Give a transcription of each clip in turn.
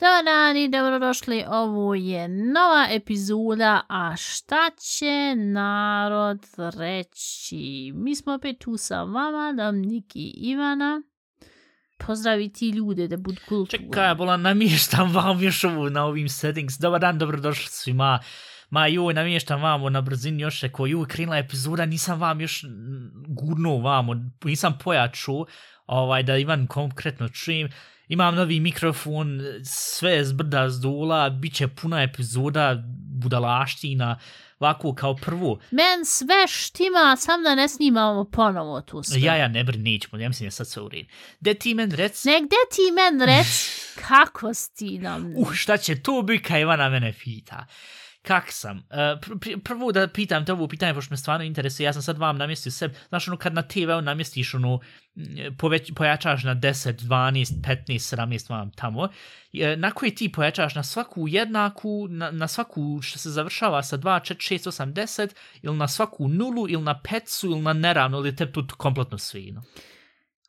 Dobar dan i dobrodošli. Ovo je nova epizoda, a šta će narod reći? Mi smo opet tu sa vama, Dominik i Ivana. Pozdravi ti ljude da budu kulturni. Čekaj, bola namještam vam još ovo na ovim settings. Dobar dan, dobrodošli svima. Ma joj, namještam vam na brzini još rekao, joj, krenula epizoda, nisam vam još gurnuo vamo, nisam pojaču, ovaj, da Ivan konkretno čujem. Imam novi mikrofon, sve je zbrda zdula, bit će puna epizoda budalaština, ovako kao prvo. Men sve štima, sam da ne snimamo ponovo tu sve. Ja, ja, ne brin, nećemo, ja mislim da je sad sve u redu. De ti men rec, Nek gde ti men rec, kako si nam? uh, šta će to biti kad Ivana mene pita? Kak sam? Uh, pr pr prvo da pitam te ovo pitanje, pošto me stvarno interesuje, ja sam sad vam namjestio sebe, znaš ono kad na TV-u namjestiš ono, e, poveć, pojačaš na 10, 12, 15, 17 vam tamo, e, na koji ti pojačaš na svaku jednaku, na, na svaku što se završava sa 2, 4, 6, 8, 10, ili na svaku nulu, ili na pecu, ili na neravno, ili te tu kompletno svino.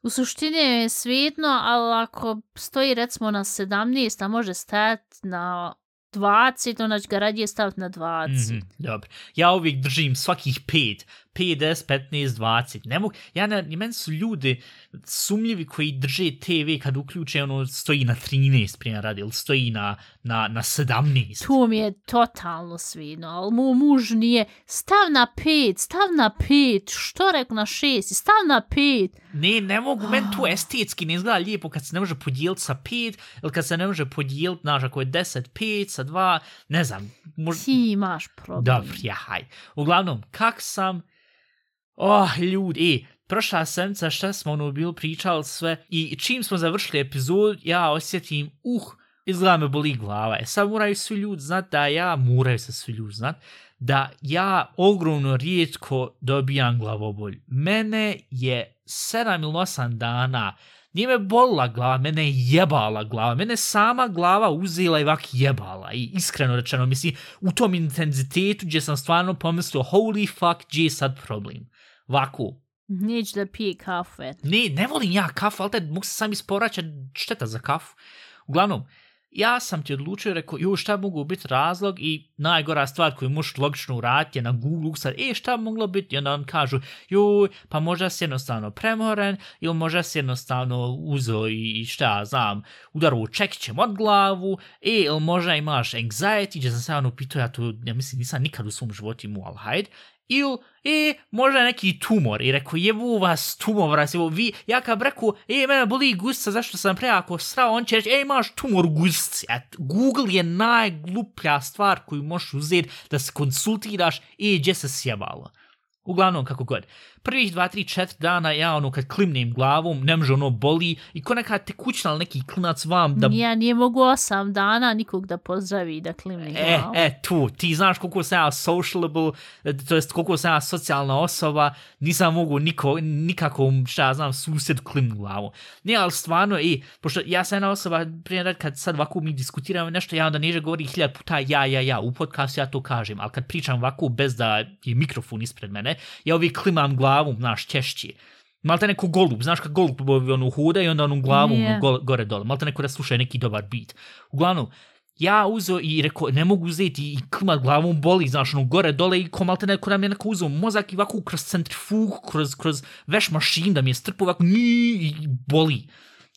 U suštini je svijetno, ali ako stoji recimo na 17, a može stajati na 20, onda ću ga radije staviti na 20. Mm -hmm. dobro. Ja uvijek držim svakih 5, 10, 15, 20. Ne mogu, ja ne, meni su ljudi sumljivi koji drže TV kad uključe ono stoji na 13 primjer radi, ili stoji na, na, na 17. Tu mi je totalno svidno, ali mu muž nije, stav na 5, stav na 5, što rekao na 6, stav na 5. Ne, ne mogu, meni to estetski ne izgleda lijepo kad se ne može podijeliti sa 5, ili kad se ne može podijeliti, znaš, ako je 10, 5 sa 2, ne znam. Mož... Ti imaš problem. Dobro, ja, haj. Uglavnom, kak sam, oh, ljudi, e, prošla semca šta smo ono bilo pričali sve i čim smo završili epizod, ja osjetim, uh, izgleda me boli glava. E sad moraju svi ljudi znat da ja, moraju se svi ljudi znat, da ja ogromno rijetko dobijam glavobolj. Mene je 7 ili 8 dana Nije me bolila glava, mene je jebala glava, mene sama glava uzela i vak jebala. I iskreno rečeno, mislim, u tom intenzitetu gdje sam stvarno pomislio, holy fuck, gdje je sad problem? Vaku, Neće da pije kafe. Ne, ne volim ja kafu, ali te mogu se sam isporaćati šteta za kafu. Uglavnom, ja sam ti odlučio, rekao, jo, šta mogu biti razlog i najgora stvar koju možeš logično uraditi je na Google sad, e, šta moglo biti? I onda on kažu, joj, pa možda si jednostavno premoren ili možda si jednostavno uzo i šta ja znam, udaru čekićem od glavu, e, ili možda imaš anxiety, gdje sam se ono pitao, ja to, ja mislim, nisam nikad u svom životu imao, ali hajde, ili, e, možda neki tumor. I rekao, jebu vas tumor, vas, evo, vi, ja kad rekao, e, mene boli gusca, zašto sam prejako srao, on će reći, e, imaš tumor gusci. Et, Google je najgluplja stvar koju možeš uzeti da se konsultiraš, e, gdje se sjebalo. Uglavnom, kako god. Prvih dva, tri, četiri dana ja ono kad klimnem glavom, ne može ono boli i ko neka tekućna ili neki klinac vam da... Ja nije mogu osam dana nikog da pozdravi da klimni E, glavu. e, tu, ti znaš koliko sam ja socialable, e, to jest koliko sam ja socijalna osoba, nisam mogu niko, nikako, šta ja znam, susjed klim glavu. Ne, ali stvarno, i, pošto ja sam jedna osoba, primjer, kad sad ovako mi diskutiramo nešto, ja onda neže govori hiljad puta ja, ja, ja, u podcastu ja to kažem, ali kad pričam ovako bez da je mikrofon ispred mene, ja uvijek klimam glavom, znaš, češće. Malte neko golub, znaš kad golub ono huda i onda onu glavu yeah. go, gore dole. Malte neko da sluša neki dobar beat. Uglavnom, ja uzo i rekao, ne mogu uzeti i klimat glavom boli, znaš, ono, gore, dole i ko malte neko da mi je neko uzeo mozak i ovako kroz centrifugu, kroz, kroz veš mašin da mi je strpo ovako nji, i boli.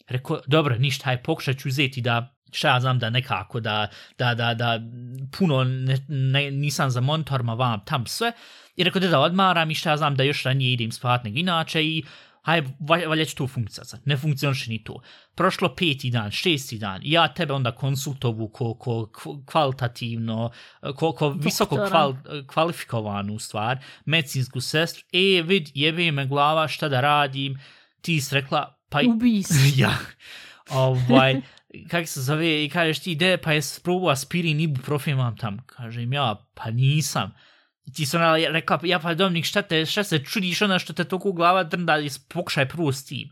Rekao, dobro, ništa, haj, pokušat ću uzeti da šta ja znam da nekako da, da, da, da puno ne, ne, nisam za monitorima vam tam sve i rekao da da odmaram i šta ja znam da još ranije idem spavat nego inače i haj, valja će to funkcionati. Ne funkcioniše ni to. Prošlo peti dan, šesti dan, ja tebe onda konsultovu ko, ko kvalitativno, ko, ko visoko kval, kvalifikovanu stvar, medicinsku sestru, e, vid, jebe me glava, šta da radim, ti si rekla, pa... Ubi se. ja, ovaj, kak se zove, i kažeš ti, ide, pa je probao aspirin, ibuprofen vam tam. Kažem ja, pa nisam. I ti se ona rekla, ja pa Dominik, šta, te, šta se čudiš ona što te toliko glava drnda, pokušaj prvo s tim.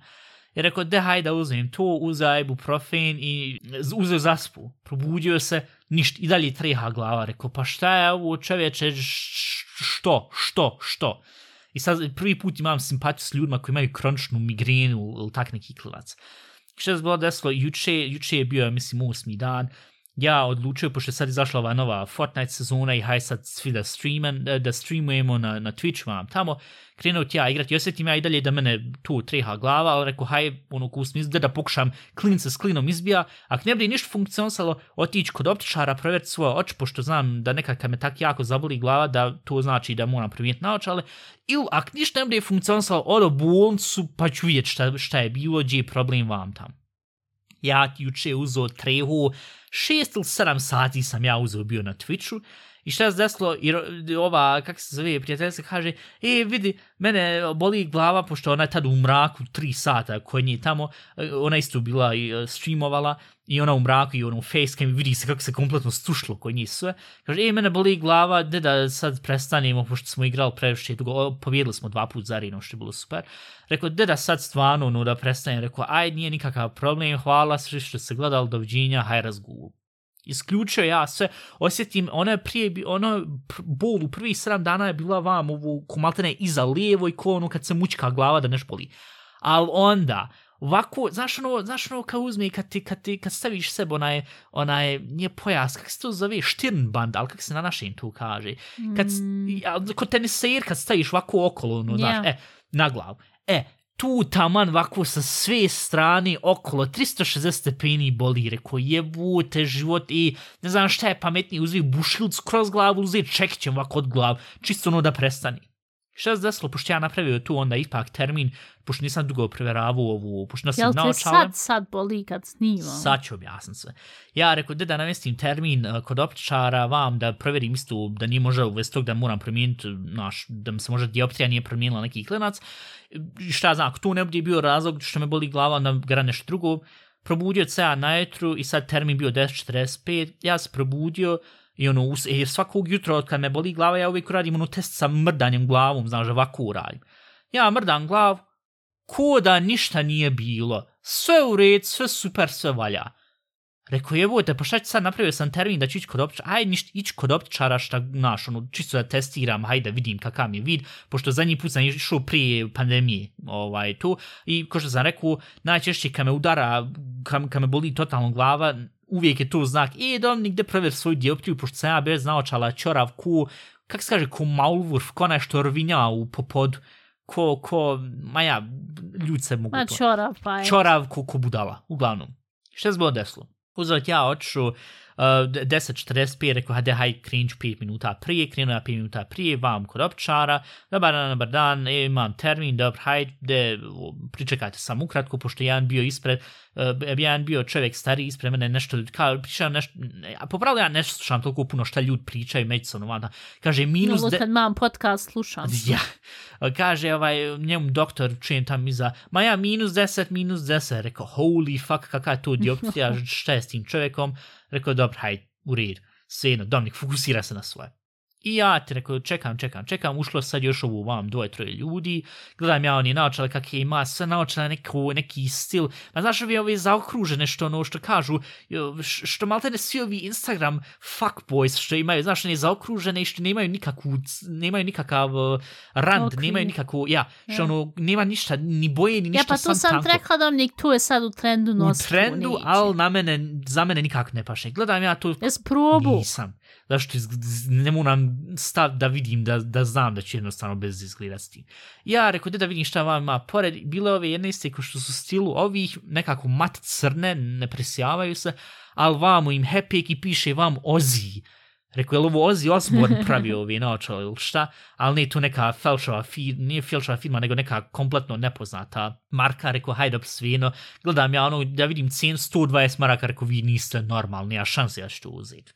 I rekao, de hajde da uzmem to, uzeo ibuprofen i uzeo zaspu. Probudio se, ništa, i dalje treha glava. Rekao, pa šta je ovo čovječe, što, što, što? I sad prvi put imam simpatiju s ljudima koji imaju kroničnu migrenu ili tak neki klivac. Što se bilo desilo, juče, juče je bio, mislim, osmi dan, ja odlučio, pošto je sad izašla ova nova Fortnite sezona i haj sad svi da, streamen, eh, da streamujemo na, na Twitch vam tamo, krenuo ti ja igrati, osjetim ja i dalje da mene tu treha glava, ali rekao, haj, ono, kus smislu da, da pokušam klin se s klinom izbija, a ne bude ništa funkcionisalo, otići kod optičara, provjeriti svoje oči, pošto znam da nekad kad me tak jako zaboli glava, da to znači da moram promijeniti naočale, ili ako ništa ne bude funkcionisalo, odo bolnicu, pa ću vidjeti šta, šta je bilo, gdje je problem vam tamo. Ja juče uzo trehu, šest ili sedam sati sam ja uzeo bio na Twitchu i šta se desilo, i ova, kak se zove, prijateljica kaže, e, vidi, mene boli glava, pošto ona je tad u mraku tri sata kod nje tamo, e, ona isto bila i e, streamovala, i ona u mraku i ono facecam vidi se kako se kompletno stušlo kod njih sve. Kaže, ej, mene boli glava, de da sad prestanemo, pošto smo igrali previše dugo, pobjedili smo dva put za Rino, što je bilo super. Rekao, de da sad stvarno, no da prestanem, rekao, aj, nije nikakav problem, hvala sve što se gledali, doviđenja, haj razgubu isključio ja sve, osjetim, ona je prije, ono, bol u prvih 7 dana je bila vam ovu komaltene iza lijevo i ko ono kad se mučka glava da neš boli. Ali onda, ovako, znaš ono, znaš ono kao uzme kad ti, kad ti, kad staviš sebe onaj, onaj, nije pojas, kak se to zove, štirnband, ali kak se na našem tu kaže. Kad, mm. kod teniser, kad staviš ovako okolo, ono, yeah. znaš, e, na glavu. E, tu taman ovako sa sve strane okolo 360 stepeni boli, reko jebute život i ne znam šta je pametnije, uzvi bušilc kroz glavu, uzvi čekićem ovako od glavu, čisto ono da prestani. Šta se desilo, pošto ja napravio tu onda ipak termin, pošto nisam dugo preveravao ovu, pošto sam naočale. Jel te sad, sad boli kad snimam? Sad ću objasniti sve. Ja rekao, da da namestim termin uh, kod optičara vam da provjerim isto, da nije može uvesti tog da moram promijeniti, naš, da mi se može dioptrija nije promijenila neki klinac. Šta znam, ako tu ne bude bio razlog što me boli glava, onda gara nešto drugo. Probudio se ja na i sad termin bio 10.45. Ja se probudio, I ono, jer svakog jutra od kad me boli glava, ja uvijek radim ono test sa mrdanjem glavom, znaš, ovako uradim. Ja mrdam glavu, ko da ništa nije bilo, sve u red, sve super, sve valja. Rekao, te, pa šta ću sad napravio sam termin da ću ići kod optičara, ajde ništa, ići kod optičara šta, znaš, ono, čisto da testiram, hajde da vidim kakav mi je vid, pošto zadnji put sam išao prije pandemije, ovaj, tu, i ko što sam rekao, najčešće kad me udara, kad, kad me boli totalno glava, uvijek je tu znak, e, Dominik, gde provjer svoju dioptriju, pošto sam ja bez naočala čorav, ku, kak se kaže, ko malvurf, ko nešto rvinja u popodu, ko, ko, ma ja, ljudi se mogu Ma, to. čorav, pa je. Čorav, ko, ko budala, uglavnom. Što se bilo desilo? Uzeo ja oču, 10.45, rekao, hajde, haj, cringe 5 minuta prije, krenuo ja 5 minuta prije, vam kod opčara, dobar dan, dobar dan, e, imam termin, dobro, hajde, pričekajte sam ukratko, pošto jedan bio ispred, uh, jedan bio čovjek stari ispred mene, nešto, kao, pričam nešto, a popravljam ja nešto slušam toliko puno šta ljudi pričaju, međusobno, vada, kaže, minus... No, kad mam podcast, slušam. Ja, kaže, ovaj, njemu doktor, čujem tam iza, ma ja, minus 10, minus 10, rekao, holy fuck, kakva je to dioptrija, šta je s tim čovjekom, rekao, dobro, hajde, u red, sve jedno, Dominik, fokusira se na svoje. I ja ti rekao, čekam, čekam, čekam, ušlo sad još ovu vam dvoje, troje ljudi, gledam ja oni naočale kakve ima, sve naočale neko, neki stil, ma znaš ovi ovi zaokružene što ono što kažu, što malte ne svi ovi Instagram fuckboys što imaju, znaš, oni zaokružene i što nemaju nikakvu, nemaju nikakav uh, rand, okay. nemaju nikakvu, ja, što yeah. ono, nema ništa, ni boje, ni ništa, Ja pa to sam rekla da nik, tu je sad u trendu nos. U trendu, ali na mene, za mene nikak ne paše. Gledam ja tu, Jes probu. nisam zašto ne moram stav da vidim, da, da znam da će jednostavno bez izgledati. Ja rekao, da vidim šta vam ima pored, bile ove jedne iste ko što su stilu ovih nekako mat crne, ne presjavaju se, ali vamo im hepek i piše vam ozi. Rekao, je li ovo Ozzy Osbourne pravi ovi naočali ili šta? Ali nije tu neka felšova firma, nije felšova firma, nego neka kompletno nepoznata marka. Rekao, hajde svino. Gledam ja ono, da vidim cen 120 maraka, rekao, vi niste normalni, ja šanse ja ću to uzeti.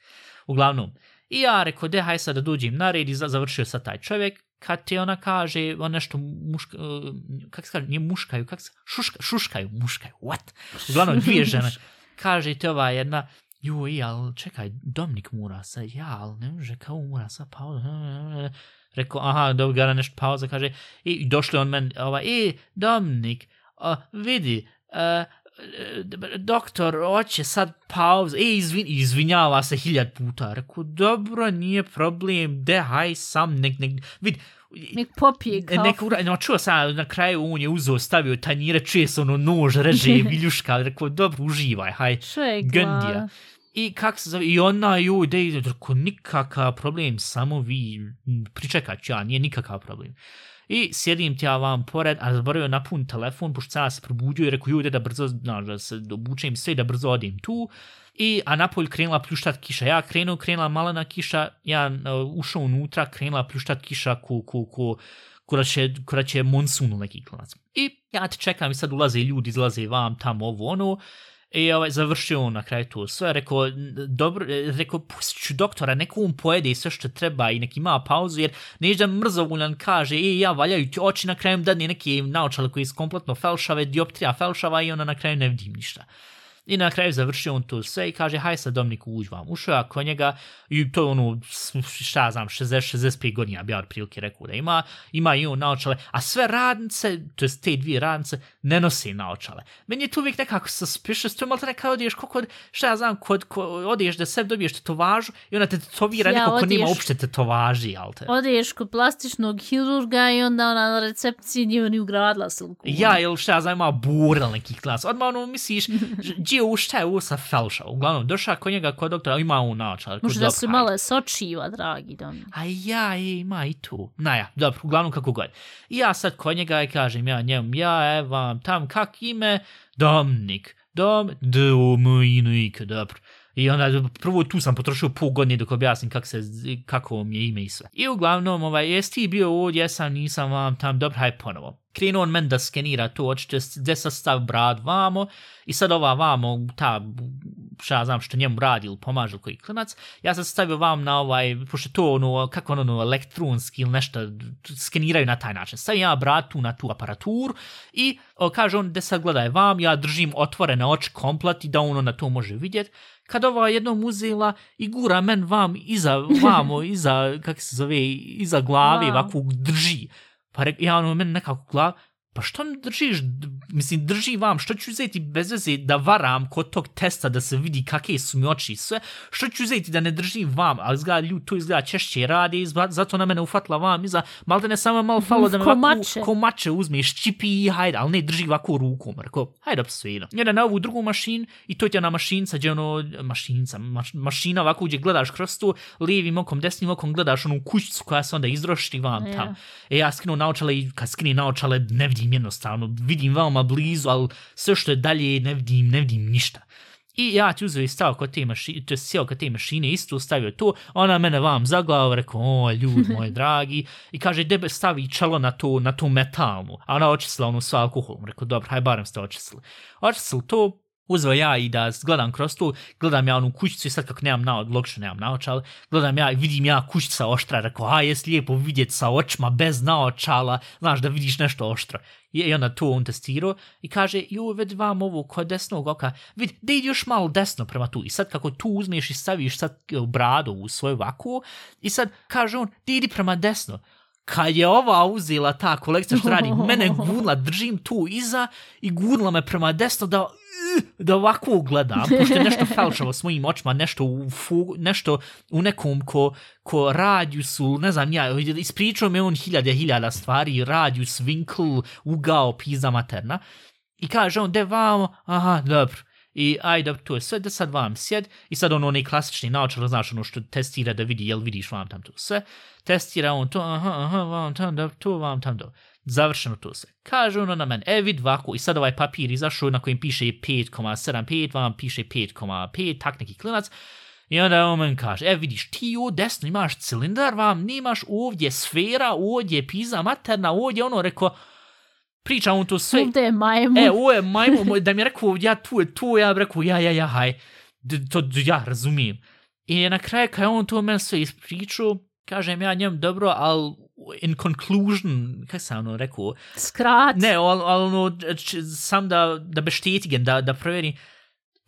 Uglavnom, i ja rekao, de, haj sad da dođem na red i završio sa taj čovjek, kad ti ona kaže on nešto muška, uh, kak se kaže, nije muškaju, kak se, šuška, šuškaju, muškaju, what? Uglavnom, dvije žene, kaže ti ova jedna, joj, ali čekaj, Dominik mora sa, ja, ali ne može, kao mora sa pauza, rekao, aha, dobro, gara nešto pauza, kaže, i došli on men, ova, e, Dominik, a, vidi, a, doktor, hoće sad pauzu, e, izvin, izvinjava se hiljad puta, rekao, dobro, nije problem, de, haj sam, nek, nek, vidi, Nek popije kafu. Nek ura, no, čuo sam, na kraju on je uzeo, stavio tanjire, čuje se ono nož, reže, viljuška, rekao, dobro, uživaj, haj, Gandija. glava? I kak se zove, i ona ju ide, ide, rekao, nikakav problem, samo vi, pričekat ću ja, nije nikakav problem. I sjedim ti ja vam pored, a zaboravio napun telefon, pošto sam se probudio i rekao, jude da brzo, znaš, da se obučem sve da brzo odim tu. I, a napolj krenula pljuštat kiša. Ja krenuo, krenula malena kiša, ja uh, ušao unutra, krenula pljuštat kiša ku, ku, ku, ko kora će, kora će monsun u neki klanac. I ja te čekam i sad ulaze ljudi, izlaze vam, tamo, ovo, ono. I ovaj, završio on na kraju to sve, rekao, dobro, rekao, pustit ću doktora, neko um pojede sve što treba i neki ima pauzu, jer neće da mrzovoljan kaže, i ja valjaju ti oči na kraju dadne neki naočale koji su kompletno felšave, dioptrija felšava i ona na kraju ne vidim ništa. I na kraju završio on to sve i kaže, haj sad Dominik uđi vam. Ušao ja kod njega i to je ono, šta znam, 60-65 godina bi ja otprilike rekao da ima. Ima i on naočale, a sve radnice, to jest te dvije radnice, ne nose naočale. Meni je to uvijek nekako suspicious, to je malo nekako odiješ kod, šta ja znam, kod, kod odiješ da sebi dobiješ tetovažu i ona te tetovira Ja, neko ko odiješ- uopšte tetovaži, jel te? Odeš kod plastičnog hirurga i onda ona na recepciji nije ni ugradila silku. Ja, ili šta ja znam, ima bura ili neki klas. Odmah ono misliš, gdje u šta je ovo sa felša? Uglavnom, došao kod njega kod doktora, ima on naočar. Možda da su male sočiva, dragi Dominik. A ja, e, ima i tu. Na ja, dobro, uglavnom kako god. I ja sad kod njega i kažem ja njemu, ja, evo vam tam, kak ime? Domnik. Dom, Dominik, dobro. I onda prvo tu sam potrošio pol godine dok objasnim kak se, kako mi je ime i sve. I uglavnom, ovaj, jesi ti bio ovdje, jesam, nisam vam tam, dobro, hajde ponovo. Krenuo on men da skenira to, očito gdje sad stav brad vamo, i sad ova vamo, ta, šta ja znam što njemu radi ili pomaže koji klinac, ja sam stavio vam na ovaj, pošto to ono, kako ono, ono, elektronski ili nešto, skeniraju na taj način. Stavim ja brad tu na tu aparaturu i o, kaže on, gdje sad gledaj vam, ja držim otvorene oči komplet i da ono na to može vidjet. Kad ova jednom uzela i gura men vam iza, vamo, iza, kak se zove, iza glave, ovako drži. Pa rek, ja ono, meni nekako glav, pa što mi držiš, mislim, drži vam, što ću uzeti bez veze da varam kod tog testa da se vidi kakve su mi oči sve, što ću uzeti da ne držim vam, ali izgleda ljudi to izgleda češće izgleda, zato na mene ufatla vam iza, malo da ne samo malo falo da me Ko ovako, mače. ko mače uzmeš čipi i hajde, ali ne drži ovako rukom, rekao, hajde sve jedno. Jedan na ovu drugu mašin i to ti je na mašinca, gdje ono, mašinca, maš, mašina ovako gdje gledaš kroz to, lijevim okom, desnim okom gledaš onu kućicu koja se onda izrošti vam tam. E ja skinu naočale i kad skinem naočale ne vidim jednostavno, vidim veoma blizu, ali sve što je dalje ne vidim, ne vidim ništa. I ja ti uzeo i stavio kod te mašine, to je sjeo kod te mašine, isto stavio to, ona mene vam zaglavao, rekao, o, ljud moj dragi, i kaže, debe stavi čelo na to, na tu metalnu, a ona očistila onu sa alkoholom, rekao, dobro, haj barem ste očistili. Očistili to, uzeo ja i da gledam kroz to, gledam ja onu kućicu i sad kako nemam naoč, logično nemam naočal, gledam ja i vidim ja kućica oštra, rekao, a jes lijepo vidjeti sa očima bez naočala, znaš da vidiš nešto oštro. I i onda to on testirao i kaže, ju, vidi vam ovo kod desnog oka, vidi, da idi još malo desno prema tu. I sad kako tu uzmeš i staviš sad e, bradu u svoju vaku, i sad kaže on, da idi prema desno. Kad je ova uzela ta kolekcija što radi, mene gurla, držim tu iza i gurla me prema desno da da ovako gledam, pošto je nešto falšavo s mojim očima, nešto u, fu, nešto u nekom ko, ko radiusu, ne znam ja, ispričao me on hiljade, hiljada stvari, radius, winkle, ugao, pizza materna. I kaže on, de vamo, aha, dobro. I ajde, to je sve, da sad vam sjed. I sad on onaj klasični naočar, znaš, ono što testira da vidi, jel vidiš vam tam to sve. Testira on to, aha, aha, vam tam, da, to vam tam, do. Završeno to sve. Kaže ono na men, e vid vako, i sad ovaj papir izašao na kojem piše 5,75, vam piše 5,5, tak neki klinac. I onda on meni kaže, e vidiš, ti u desno imaš cilindar, vam nemaš ovdje sfera, ovdje piza pizza materna, ovdje ono, rekao, priča on to sve. Ovdje je majmun. E, ovo je majmun, da mi je rekao, ja tu je tu, ja bi rekao, ja, ja, ja, haj. To ja razumijem. I na kraju, kad je on to meni sve ispričao, kažem ja njem, dobro, ali in conclusion, kako sam ono rekao, Skrat. ne, ali, ali ono, sam da, da beštetigen, da, da provjerim,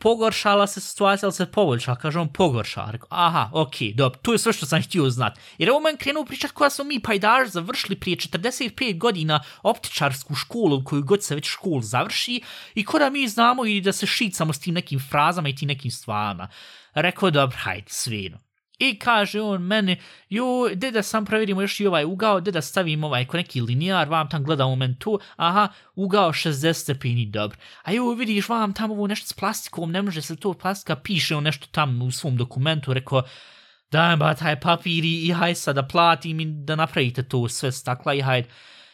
pogoršala se situacija, ali se poboljšala. Kaže on, pogoršala. Rekao, aha, okej, okay, dobro, to je sve što sam htio znati. Jer ovo meni krenuo pričat koja smo mi pajdaž završili prije 45 godina optičarsku školu, koju god se već škol završi, i kada mi znamo i da se šicamo s tim nekim frazama i tim nekim stvarima. Rekao, dobro, hajde, svino. I kaže on meni, jo, de da sam provjerimo još i ovaj ugao, de da stavim ovaj ko neki linijar, vam tam gleda u men tu, aha, ugao 60 stepeni, dobro. A ju, vidiš, vam tam ovo nešto s plastikom, ne može se to plastika, piše on nešto tam u svom dokumentu, rekao, dajem ba taj papir i, i haj sad da platim i da napravite to sve stakla i hajde.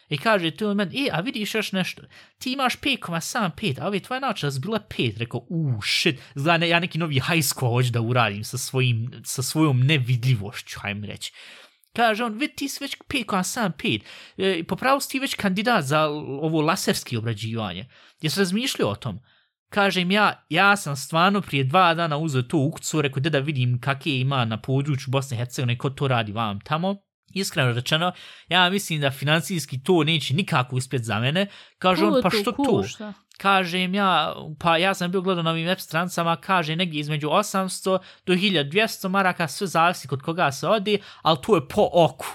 I kaže tu meni, e, a vidiš još nešto, ti imaš 5,75, a ove tvoje naočale su bile 5, rekao, u, shit, zna, ne, ja neki novi high school hoću da uradim sa, svojim, sa svojom nevidljivošću, hajmo reći. Kaže on, vidi, ti si već 5,75, e, popravo si ti već kandidat za ovo laserski obrađivanje. Jesi razmišljao o tom? Kaže im ja, ja sam stvarno prije dva dana uzeo tu ukcu, rekao da da vidim kakve ima na području Bosne i Hercegovine, ko to radi vam tamo. Iskreno rečeno, ja mislim da financijski to neće nikako uspjeti za mene. Kaže on, pa što to? Kažem ja, pa ja sam bio gledao na ovim web strancama, kaže negdje između 800 do 1200 maraka, sve zavisi kod koga se odi, ali to je po oku.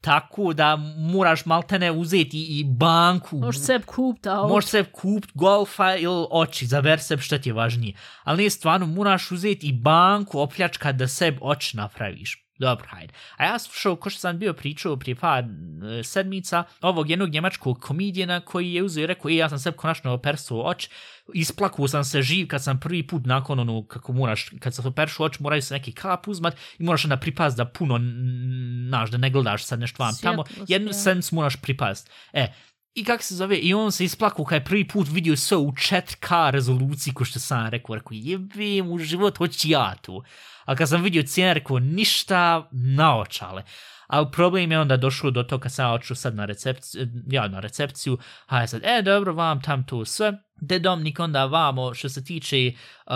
Tako da moraš maltene uzeti i banku. Možeš se kupiti auto. Možeš se kupiti golfa ili oči, za verseb što ti je važnije. Ali nije stvarno, moraš uzeti i banku opljačka da sebi oči napraviš. Dobro, hajde. A ja slušao, ko što sam bio pričao prije par e, sedmica, ovog jednog njemačkog komedijena koji je uzeo i rekao, e, ja sam sebi konačno opersuo oč, isplakuo sam se živ kad sam prvi put nakon ono, kako moraš, kad se operšu oč, moraju se neki kap uzmat i moraš onda pripast da puno, naš, da ne gledaš sad nešto vam tamo, jednu sens moraš pripast. E, I kak se zove, i on se isplaku kad je prvi put vidio sve u 4K rezoluciji, ko što sam rekao, rekao, jebim u život, hoći ja tu. A kad sam vidio cijene, rekao, ništa naočale. Ali problem je onda došlo do toga kad sam oču sad na recepciju, ja na recepciju, a ja sad, e, dobro, vam tam tu sve. Dedomnik onda vamo, što se tiče uh,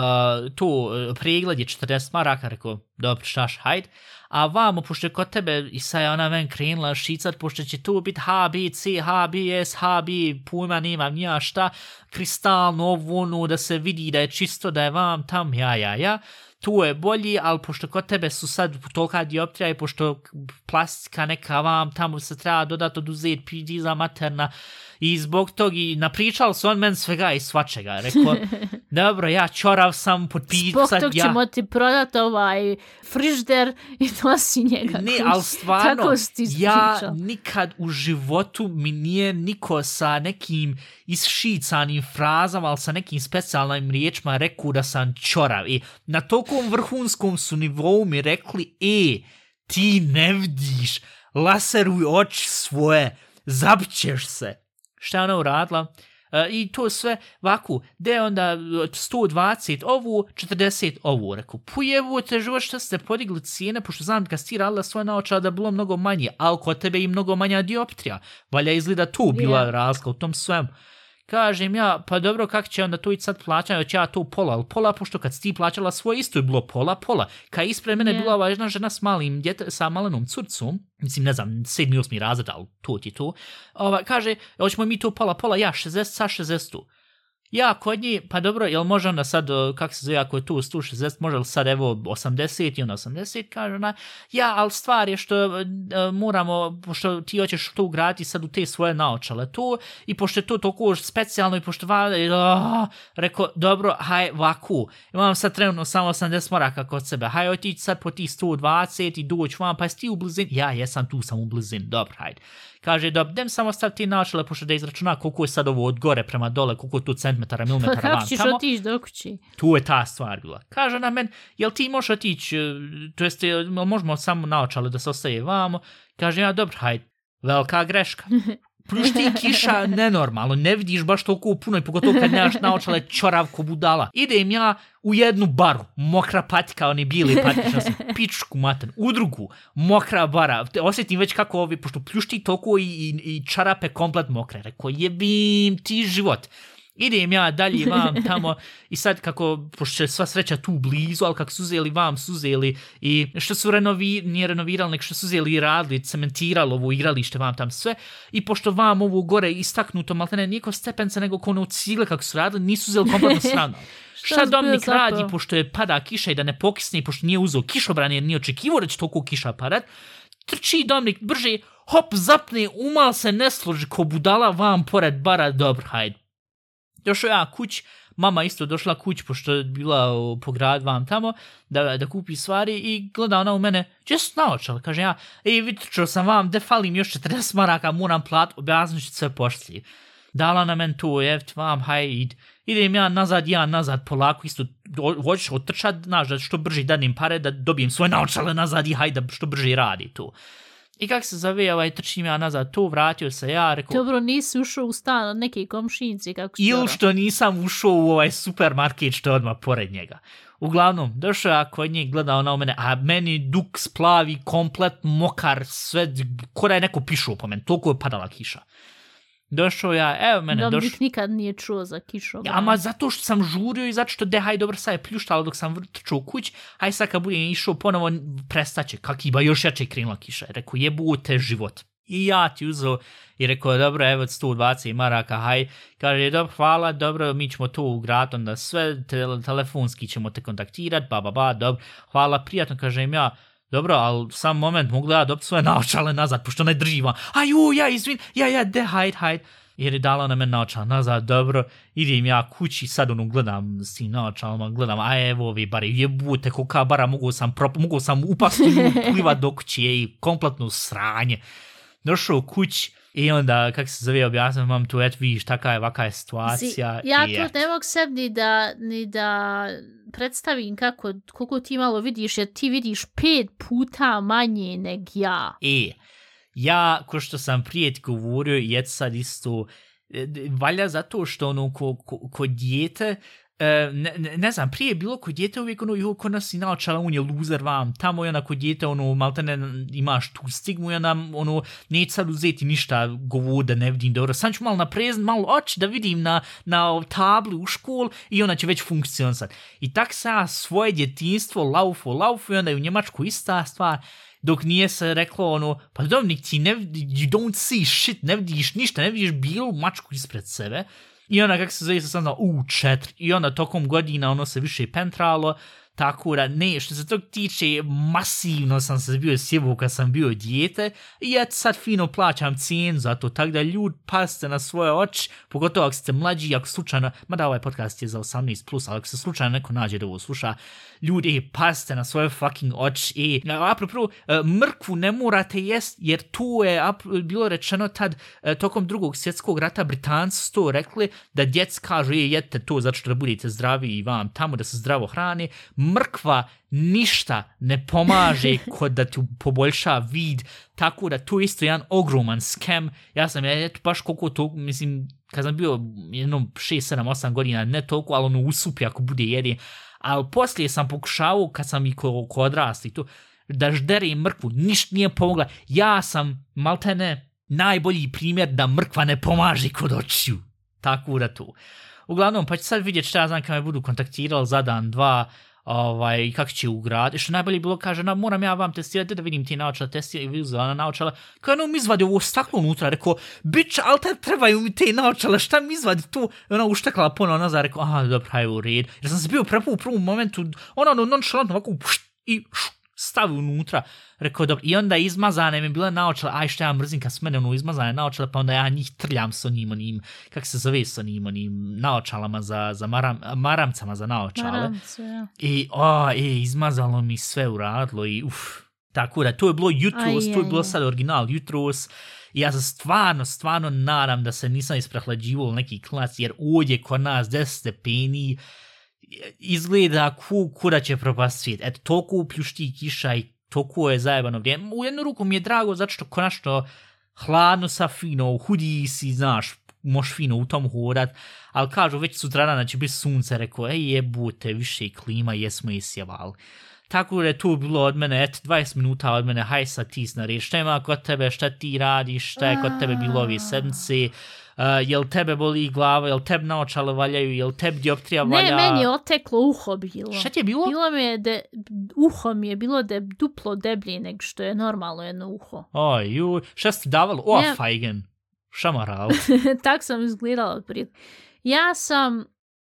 to e, pregled je 40 maraka, rekao, dobro, štaš, hajde. A vamo, pošto je kod tebe, i sad je ona ven krenula šicat, pošto će tu biti H, B, C, H, B, S, H, B, pojma nemam nija šta, kristalno, ovo, ono, da se vidi da je čisto, da je vam tam, ja, ja, ja tu je bolji, ali pošto kod tebe su sad tolika dioptrija i pošto plastika neka vam tamo se treba dodatno oduzeti pidiza materna i zbog tog i napričal se on men svega i svačega. Rekao, dobro, ja čorav sam pod pizza. Zbog tog ja... ćemo ti prodati ovaj frižder i nosi njega. Ne, ali stvarno, ja nikad u životu mi nije niko sa nekim isšicanim frazama, ali sa nekim specijalnim riječima rekao da sam čorav. I na tokom vrhunskom su nivou mi rekli, e, ti ne vidiš, laseruj oči svoje, zapćeš se. Šta ona uradila? Uh, I to sve vaku, gde onda 120 ovu, 40 ovu, reku, pujevo te živo što ste podigli cijene, pošto znam kad si radila svoje naočala da bilo mnogo manje, ali kod tebe i mnogo manja dioptrija, valja izgleda tu bila yeah. razlika u tom svemu. Kažem ja, pa dobro, kak će onda to i sad plaćati, hoće ja to pola, ali pola, pošto kad si ti plaćala svoje, isto je bilo pola, pola. Kad ispred mene yeah. bila ova jedna žena s malim, djete, sa malenom curcom, mislim, ne znam, sedmi, osmi razred, ali to ti to, ova, kaže, hoćemo mi to pola, pola, ja, 60 sa 60 Ja kod njih, pa dobro, jel može onda sad, e, kak se zove, ako je tu 160, može li sad evo 80 i onda 80, kaže ona, ja, ali stvar je što e, e, moramo, pošto ti hoćeš to ugrati sad u te svoje naočale tu, i pošto je to toliko specijalno i pošto va, rekao, dobro, haj, vaku, imam sad trenutno samo 80 moraka kod sebe, haj, otići sad po ti 120 i doći vam, pa jesi ti u blizini? Ja, jesam tu sam u blizini, dobro, hajde kaže da dem samo stav ti naočale pošto da izračuna koliko je sad ovo od gore prema dole, koliko je tu centimetara, milimetara van. Kako ćeš tamo. otići do kući? Tu je ta stvar bila. Kaže na men, jel ti možeš otići, to jest, možemo samo naočale da se ostaje vamo. Kaže ja, dobro, hajde, velika greška. pljušti kiša nenormalno, ne vidiš baš toliko puno i pogotovo kad nemaš naočale čorav ko budala. Idem ja u jednu baru, mokra patika, oni bili patična sam, pičku matan, u drugu, mokra bara, osjetim već kako ovi, pošto pljušti toliko i, i, i čarape komplet mokre, rekao jebim ti život idem ja dalje vam tamo i sad kako, pošto je sva sreća tu blizu, ali kako su uzeli vam, su uzeli i što su renovi, nije renovirali, nek što su uzeli i radili, cementirali ovo igralište vam tam sve. I pošto vam ovo gore istaknuto, malo ne niko stepenca nego ko ono cigle kako su radili, nisu uzeli kompletno stranu. Šta Dominik radi, pošto je pada kiša i da ne pokisne, pošto nije uzeo kišobran jer nije očekivo da će toliko kiša padat, trči Dominik brže, hop, zapne, umal se ne složi ko budala vam pored bara, dobro, hajde, Došao ja kuć, mama isto došla kuć, pošto je bila po grad vam tamo, da, da kupi stvari i gleda ona u mene, gdje su naočali? Kaže ja, ej, vidičao sam vam, de falim još 40 maraka, moram plat, objasnit ću sve pošli. Dala na men to, jeft vam, hajde, idem ja nazad, ja nazad polako, isto, hoćeš otrčat, znaš, da što brže danim pare, da dobijem svoje naočale nazad i hajde, što brže radi to. I kak se zove, ovaj, trčim ja nazad tu, vratio se ja, rekao... Dobro, nisi ušao u stan od neke komšinice, kako što... Ili što nisam ušao u ovaj supermarket što je odmah pored njega. Uglavnom, došao ja kod njeg, gledao na mene, a meni duk splavi, komplet mokar, sve, ko da je neko pišao po meni, toliko je padala kiša. Došao ja, evo mene, došao... došao... nikad nije čuo za kišo. Ja, ama zato što sam žurio i zato što de, haj, dobro, sad je pljuštalo dok sam trčao u kuć, haj sad kad budem išao ponovo, prestaće, kak iba još jače krenula kiša. Rekao, jebu te život. I ja ti uzeo i rekao, dobro, evo 120 maraka, haj. Kaže, dobro, hvala, dobro, mi ćemo to u grad, onda sve te, telefonski ćemo te kontaktirati, ba, ba, ba, dobro, hvala, prijatno, kažem ja, Dobro, ali sam moment, mogu da ja dobiti svoje naočale nazad, pošto ne drživa. Aju, ja, izvin, ja, ja, de, hajde, hajde. Jer je dala na mene naočale nazad, dobro, idem ja kući, sad ono gledam s tim naočalama, gledam, a evo ovi bari, jebute, koka bara, mogu sam, prop, mogu sam upasti u pliva do kući i kompletno sranje. Došao u kući, I onda, kak se zove, objasnim vam tu, et vidiš, taka je, vaka je situacija. Si, ja to ne mogu sebi ni da, ni da predstavim kako, koliko ti malo vidiš, jer ti vidiš pet puta manje neg ja. E, ja, ko što sam prije ti govorio, je sad isto, e, valja zato što ono, ko, ko, ko djete, E, ne, ne, ne znam, prije je bilo kod djete uvijek ono, jo, kod nas i naočala, on je loser vam, tamo je ona kod djete, ono, malte ne, imaš tu stigmu i ona, ono, neće sad uzeti ništa govoda, da ne vidim dobro, sam ću malo naprezn, malo oči da vidim na, na tabli u škol i ona će već funkcionisati. I tak sa svoje djetinstvo, laufo, laufo i onda je u Njemačku ista stvar, dok nije se reklo ono, pa Dominik, ti ne, you don't see shit, ne vidiš ništa, ne vidiš bilu mačku ispred sebe, I ona, kako se zove, sam znao, u, četiri. I onda tokom godina ono se više pentralo, tako da ne, što se tog tiče, masivno sam se bio sjebu kad sam bio dijete i ja sad fino plaćam cijen za to, tako da ljud paste na svoje oči, pogotovo ako ste mlađi, ako slučajno, mada ovaj podcast je za 18+, plus, ali ako se slučajno neko nađe da ovo sluša, ljudi, e, paste na svoje fucking oči. e, apropo, e, mrkvu ne morate jest, jer tu je bilo rečeno tad, e, tokom drugog svjetskog rata, Britanci su to rekli, da djec kažu, je, jedete to zato što da budete zdravi i vam tamo da se zdravo hrane. Mrkva ništa ne pomaže kod da ti poboljša vid, tako da to je isto jedan ogroman skem. Ja sam, ja, eto, baš koliko to, mislim, kad sam bio jednom 6, 7, 8 godina, ne toliko, ali ono usupi ako bude jedi, ali poslije sam pokušao, kad sam i ko, ko odrasti, to, da žderi mrkvu, ništa nije pomogla. Ja sam, maltene, najbolji primjer da mrkva ne pomaže kod očiju. Tako da to. Uglavnom, pa ću sad vidjeti šta ja znam kad me budu kontaktirali za dan, dva, ovaj, kako će ugrad. Što najbolje bilo, kaže, na, moram ja vam testirati, da vidim ti naočala, testirati, i vizu na naočala. Kao ono mi izvadi ovo staklo unutra, rekao, bić, ali te trebaju mi te naočala, šta mi izvadi tu? I ona uštekla ponovno nazad, rekao, aha, dobro, hajde u red. Jer sam se bio prepu u prvom momentu, ona, ono, nonšalantno, ovako, pšt, i št, stavi unutra. Rekao, dobro, i onda izmazane mi bila naočala, aj što ja mrzim kad smene ono izmazane naočala, pa onda ja njih trljam s onim, onim, kak se zove s onim, onim naočalama za, za maram, maramcama za naočale. Maramce, ja. I, o, e, izmazalo mi sve uradilo i uf. Tako da, to je bilo jutros, to je bilo sad original jutros. I ja se stvarno, stvarno nadam da se nisam isprehlađivao neki klas, jer ovdje kod nas 10 stepeni, izgleda ku, kuda će propast svijet. Eto, toliko pljušti kiša i toliko je zajebano vrijeme. U jednu ruku mi je drago zato što konačno hladno sa fino, hudi si, znaš, moš fino u tom hodat, ali kažu već sutrana će biti sunce, rekao, ej jebute, više klima, jesmo i sjevali. Tako da je tu bilo od mene, et, 20 minuta od mene, haj sad ti sna šta ima kod tebe, šta ti radiš, šta je kod tebe bilo ove sedmice, jel tebe boli glava, jel tebe naočale valjaju, jel tebe dioptrija valja. Ne, meni je oteklo uho bilo. Šta ti je bilo? Bilo mi je de, uho mi je bilo de, duplo deblje nego što je normalno jedno uho. Oj, ju, šta ste davalo? O, Ja- fajgen. Šamaral. tak sam izgledala otprilike. Ja sam,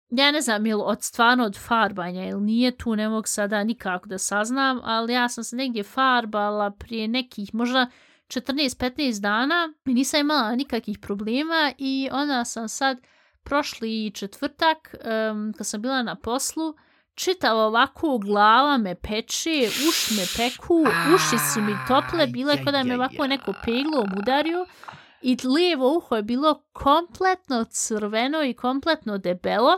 ja ne znam jel od stvarno od farbanja ili nije tu, ne mogu sada nikako da saznam, ali ja sam se negdje farbala prije nekih možda 14-15 dana i nisam imala nikakvih problema i onda sam sad prošli četvrtak um, kad sam bila na poslu čitava ovako glava me peče, uši me peku, uši su mi tople, bile kao da me ovako neko peglom udario i lijevo uho je bilo kompletno crveno i kompletno debelo.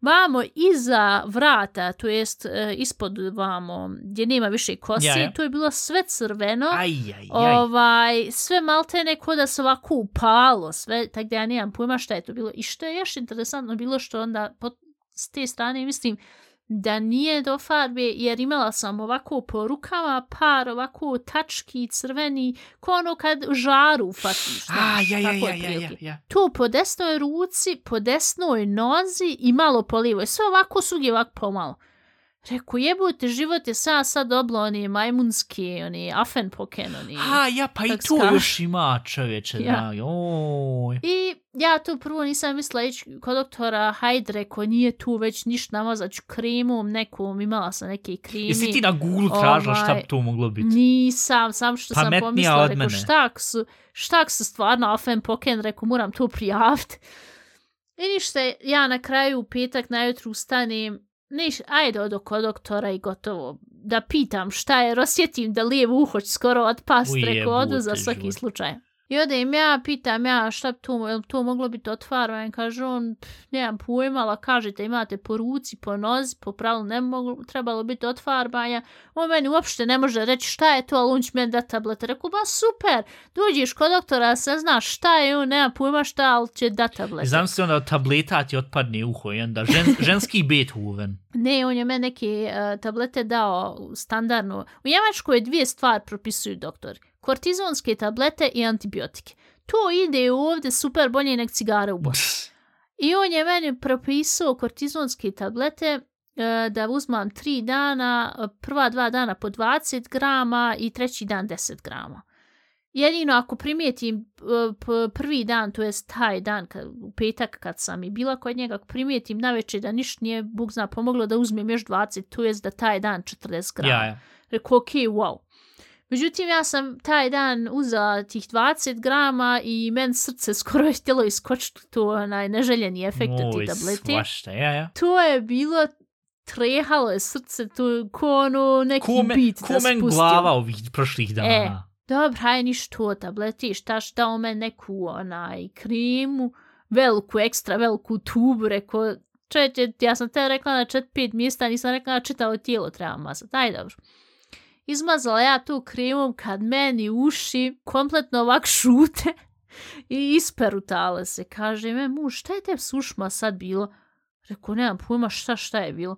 Vamo iza vrata, to jest e, ispod vamo, gdje nema više kosi, Ja, ja. to je bilo sve crveno. Aj, aj, aj. Ovaj, sve malte neko da se ovako upalo, sve, tak da ja nemam pojma šta je to bilo. I što je još interesantno bilo što onda po, s te strane mislim da nije do farbe, jer imala sam ovako po rukama par ovako tački crveni, ko ono kad žaru fatiš, A, ja, ja, ja, ja, ja, ja. Tu po desnoj ruci, po desnoj nozi i malo po lijevoj. Sve ovako sugi ovako pomalo. Reku, jebote, život je sad sad oblo oni majmunski, oni afenpoken, oni... A, ja, pa i tu skaš. još ima čovječe, Ja. da, oj. I ja tu prvo nisam mislila ići kod doktora Hajdre, ko nije tu već ništa namazat ću kremom nekom, imala sam neke kremi. Jesi ti na Google tražila šta Ovaj, bi to moglo biti? Nisam, sam što sam Pametnija pomislila, od mene. šta ako su, šta ako su stvarno afen poken, rekao, moram to prijaviti. I ništa, ja na kraju u petak najutru ustanem, niš, ajde odo kod doktora i gotovo. Da pitam šta je, osjetim da lijevo uho skoro otpast, rekao, odu za svaki život. slučaj. I odem ja, pitam ja šta bi to, je li to moglo biti otvarano, kaže on, "Pff, nemam pojma, ali kažete imate po ruci, po nozi, po pravilu ne moglo, trebalo biti otfarbanja, on meni uopšte ne može reći šta je to, ali on će meni dati tablete. Rekao, ba super, dođeš kod doktora, se znaš šta je, on nema pojma šta, ali će dati tablete. Znam se onda tableta ti otpadne uho i onda žen, ženski Beethoven. Ne, on je meni neke uh, tablete dao standardno. U Njemačkoj dvije stvari propisuju doktori. Kortizonske tablete i antibiotike. To ide ovdje super bolje nek cigare u Bosni. I on je meni propisao kortizonske tablete e, da uzmam tri dana, prva dva dana po 20 grama i treći dan 10 grama. Jedino ako primijetim e, prvi dan, to jest taj dan, kad, u petak kad sam i bila kod njega, ako primijetim na večer da ništa nije, Bog zna, pomoglo da uzmem još 20, to jest da taj dan 40 grama. Ja, ja. Rekao, ok, wow. Međutim, ja sam taj dan uzela tih 20 grama i men srce skoro je htjelo iskočiti to onaj neželjeni efekt od Oj, ti tablete. svašta, ja, ja. To je bilo trehalo je srce, to ko ono neki Ko, me, bit da spustio. glava ovih prošlih dana. E. Dobro, hajde ništa to tableti, štaš dao me neku onaj kremu, veliku, ekstra veliku tubu, rekao, čeće, ja sam te rekla na 4-5 mjesta, nisam rekla na čitavo tijelo treba mazati, aj dobro. Izmazala ja tu kremom kad meni uši kompletno ovak šute i isperutale se. Kaže me, muž, šta je te s ušma sad bilo? Rekao, nemam pojma šta šta je bilo.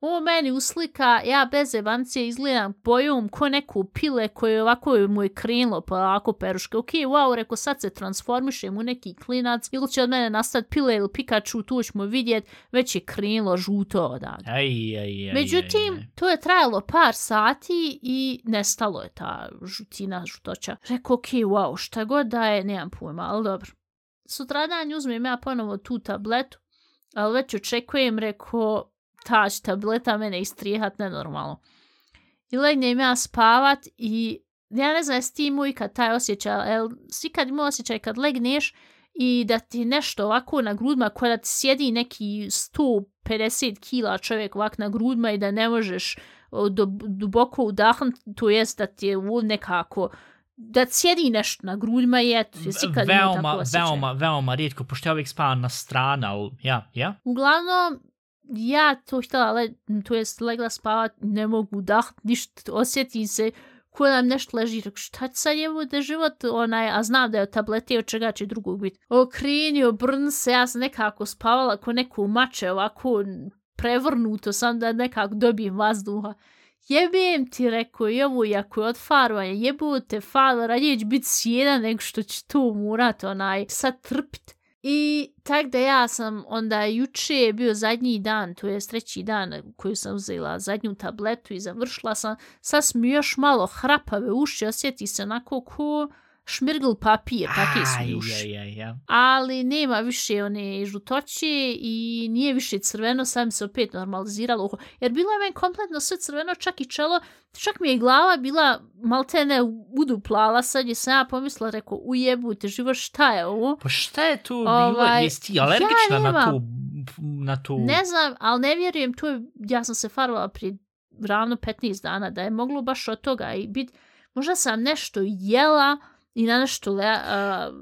O meni uslika, ja bez evancije izgledam bojom ko neku pile koje ovako mu je krenlo pa ovako peruške. Ok, wow, rekao sad se transformišem u neki klinac ili će od mene nastati pile ili Pikachu, tu ćemo vidjet, već je krenlo žuto odavde. Aj, aj, aj, Međutim, aj, aj. to je trajalo par sati i nestalo je ta žutina, žutoća. Rekao, ok, wow, šta god da je, nemam pojma, ali dobro. Sutradan uzmem ja ponovo tu tabletu, ali već očekujem, rekao, će tableta mene istrijehat nenormalno. I legnem ja spavat i ja ne znam jesi ti imao ikad taj osjećaj, jel svi kad imao osjećaj kad legneš i da ti nešto ovako na grudma, koja da ti sjedi neki 150 kila čovjek ovak na grudma i da ne možeš do, duboko udahnut, to jest da ti je u nekako da sjedi nešto na grudma i eto, jesi kad imao tako veoma, osjećaj. veoma, veoma rijetko, pošto ja uvijek spavam na strana, ali ja, ja. Uglavnom, ja to htjela, le, to jest legla spavat, ne mogu da, ništa, osjetim se ko nam nešto leži, rekao, šta će sad njemu da život, onaj, a znam da je od tablete, od čega će drugog biti. Okrinio, brn se, ja sam nekako spavala ko neku mače, ovako prevrnuto sam da nekako dobijem vazduha. Jebem ti, rekao, i ovo, jako je od farvanja, jebu te farva, radije će biti sjedan nego što će to morat, onaj, sad trpit. I tak da ja sam onda juče je bio zadnji dan, to je treći dan koju sam uzela zadnju tabletu i završila sam, sad sam još malo hrapave uši, osjeti se onako ko šmirgl papir, takve su uši. Aj, aj, aj, aj. Ali nema više one žutoće i nije više crveno, sad mi se opet normaliziralo uho. Jer bilo je meni kompletno sve crveno, čak i čelo, čak mi je glava bila maltene uduplala, sad je sam ja pomislila, rekao, ujebute, živo šta je ovo? Pa šta je tu bilo? Ovaj, Jesi ti alergična ja na nemam. tu... Na tu... Ne znam, ali ne vjerujem, to je, ja sam se farvala prije ravno 15 dana, da je moglo baš od toga i bit, možda sam nešto jela i na nešto le, uh,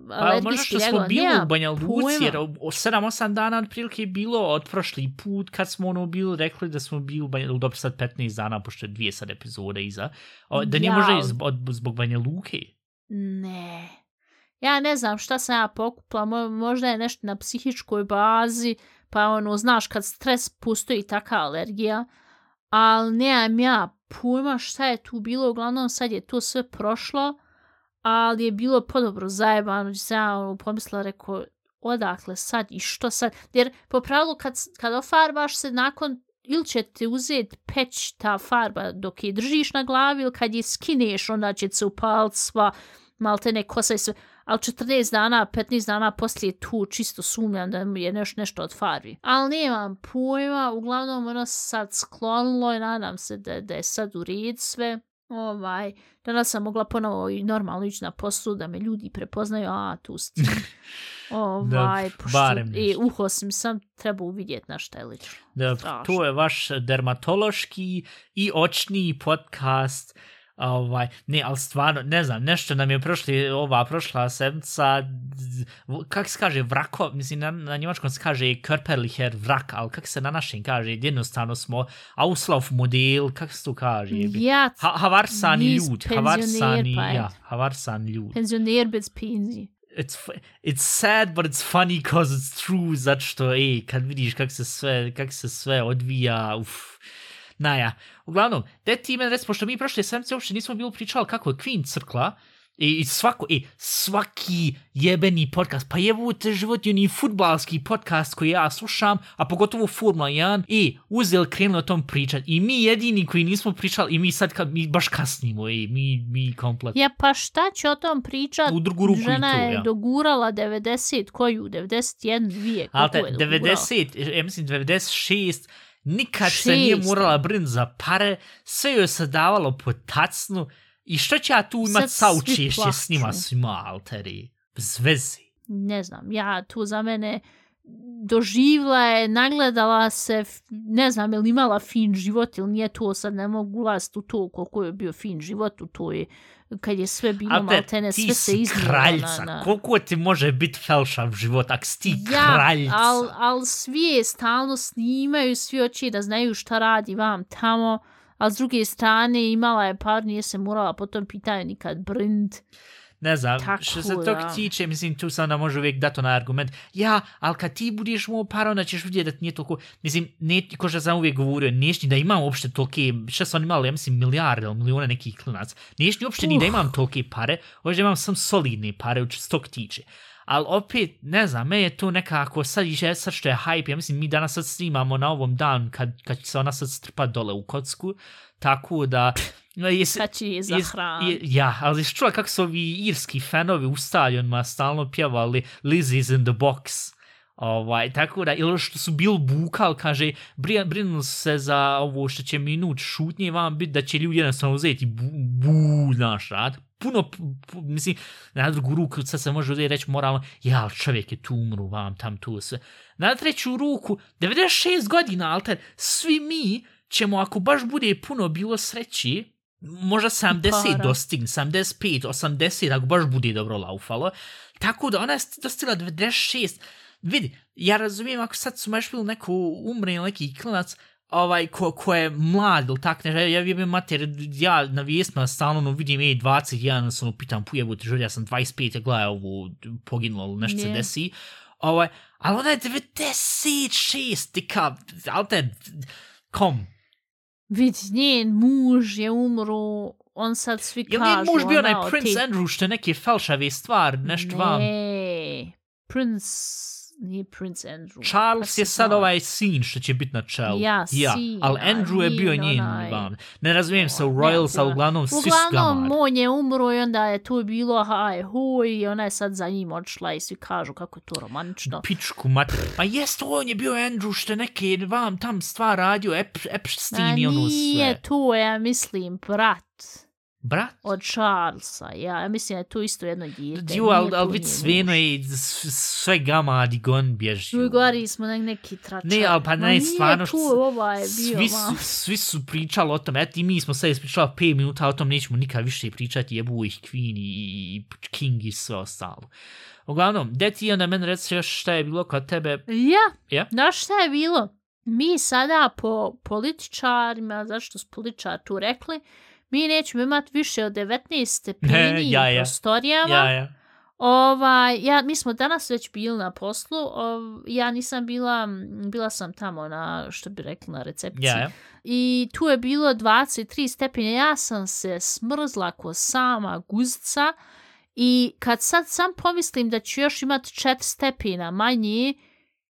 Pa možda alergijski što smo bili u Banja Luci, jer o 7-8 dana otprilike je bilo od prošli put kad smo ono bili rekli da smo bili u Banja Luci, dobro sad 15 dana, pošto je dvije sad epizode iza, o, da nije Ja, možda od, zbog Banja Luke. Ne. Ja ne znam šta sam ja pokupla, mo- možda je nešto na psihičkoj bazi, pa ono, znaš, kad stres postoji taka alergija, ali nemam ja pojma šta je tu bilo, uglavnom sad je to sve prošlo, ali je bilo podobro zajebano, gdje ja ono, pomislila, rekao, odakle sad i što sad, jer po pravilu kad, kad ofarbaš se nakon ili će te uzeti peć ta farba dok je držiš na glavi ili kad je skineš onda će se upaliti sva maltene kosa i sve. Ali 14 dana, 15 dana poslije tu čisto sumnjam da je neš, nešto od farbi. Ali nemam pojma, uglavnom ono sad sklonilo i nadam se da, da je sad u red sve. Ovaj, danas sam mogla ponovo i normalno ići na poslu da me ljudi prepoznaju, a tu si ovaj, Da, pošto, barem i uho sam sam trebao uvidjeti na šta je lično. Da, to je vaš dermatološki i očni podcast. Ovaj, ne, ali stvarno, ne znam, nešto nam je prošli, ova prošla sedmica, kak se kaže, vrako, mislim, na, na njemačkom se kaže körperlicher vrak, ali kak se na našem kaže, jednostavno smo auslauf model, kak se to kaže? Ja, Ha, havarsani nis ljud, havarsani, pa ja, havarsan ljud. penzioner bez penzije. it's it's sad but it's funny cause it's true zato što ej kad vidiš kak se sve kak se sve odvija uf naja uglavnom da ti meni reci pošto mi prošle sedmice uopšte nismo bili pričali kako je Queen crkla I, i svako, i svaki jebeni podcast, pa jebute život ni futbalski podcast koji ja slušam, a pogotovo Formula 1, i uzeli krenuli o tom pričat. I mi jedini koji nismo pričali, i mi sad kad, mi baš kasnimo, i mi, mi komplet. Ja, pa šta će o tom pričat? U drugu ruku i Žena to, je dogurala 90, koju? 91, 2, Ali koliko te, je dogurala? 90, ja mislim 96, nikad se nije morala brin za pare, sve joj se davalo po tacnu. I što će ja tu imat Sad svi saučešće s njima svima, alteri, bez veze. Ne znam, ja tu za mene doživla je, nagledala se, ne znam, je li imala fin život ili nije to, sad ne mogu ulaziti u to koliko je bio fin život u to je, kad je sve bilo maltene, ti sve se si iznijelo kraljica, na, na... koliko ti može biti felšav život, ak si ti Ja, kraljica? al, al svi je stalno snimaju, svi oči da znaju šta radi vam tamo, a s druge strane imala je par, nije se morala po tom pitanju nikad brint. Ne znam, Tako što se tog tiče, mislim, tu sam da može uvijek dati onaj argument. Ja, ali kad ti budeš imao par, onda ćeš vidjeti da ti nije toliko... Mislim, ne, ko što sam uvijek govorio, neš ni da imam uopšte tolike... Šta su oni imali, ja mislim, milijarde ili milijone nekih klinac. Neš ni uopšte ni da Uh. imam tolike pare, hoće da imam sam solidne pare, što se tog tiče. Ali opet, ne znam, me je to nekako, sad, je- sad što je hype, ja mislim, mi danas sad snimamo na ovom dan kad, kad se ona sad strpa dole u kocku, tako da... Jesi, Kad će je za Is- hranu. je- Ja, ali jesi čula kako su ovi irski fanovi u stadionima stalno pjevali Lizzie's in the box. Ovaj, tako da, ili što su bil bukal, kaže, brija- brinuli su se za ovo što će minut šutnje vam biti da će ljudi jednostavno uzeti bu, bu naš rad. Puno, pu, mislim, na drugu ruku sad se može uzeti reći moralno, ja, čovjek je tu umru, vam tam tu sve. Na treću ruku, 96 godina, alter, svi mi ćemo, ako baš bude puno bilo sreći, možda 70 Para. dostigne, 75, 80, ako baš bude dobro laufalo. Tako da ona je dostigla 96. Vidi, ja razumijem ako sad su baš bili neko umre ili neki klinac, ovaj, ko, ko je mlad ili tak nešto, ja, ja jebim mater, ja na vijestima stalno ono, vidim, ej, 21, sam ono, pitam, pujebu te želja, ja sam 25, ja gledaj ovo, poginulo, ili nešto se Je. desi, ovaj, ali ona je 96, tika, ali te, kom, Vidi, njen muž je umro, on sad svi Jel kažu... nije muž bio onaj ona, Prince ti- Andrew što je neke falšave stvar, nešto vam? Ne, Prince, nije Prince Andrew. Charles je sad ovaj sin što će biti na čelu. Ja, sin, ali Andrew je bio nije njen onaj- van. Ne razumijem se u Royals, ali uglavnom svi su Uglavnom, on je umro i onda je tu bilo haj huj i ona je sad za njim odšla i svi kažu kako je to romantično. Pičku mat. Ma jest, on je bio Andrew što je neke vam tam stvar radio, Ep, Epstein i ono nije sve. tu, ja mislim, brat Brat? od Charlesa. Ja, ja mislim da je tu isto jedno dijete. Jo, ali, vidi njen sveno i sve gamadi gon bježi. U gori smo nek neki tračar. Ne, ali pa ne, nije stvarno, tu, ovaj bio, svi, su, svi su pričali o tom, eto i mi smo sad ispričali 5 minuta, o tom nećemo nikad više pričati, jebu ih Queen i, i King i sve ostalo. Uglavnom, gde ti onda meni reci još šta je bilo kod tebe? Ja, Ja? znaš šta je bilo? Mi sada po političarima, zašto su političari tu rekli, mi nećemo imati više od 19 stepeni Ja, u ja. prostorijama. Ja, ja. Ovaj, ja, mi smo danas već bili na poslu, ov, ja nisam bila, bila sam tamo na, što bi rekli, na recepciji. Ja, ja. I tu je bilo 23 stepene, ja sam se smrzla ko sama guzica i kad sad sam pomislim da ću još imati 4 stepena manje,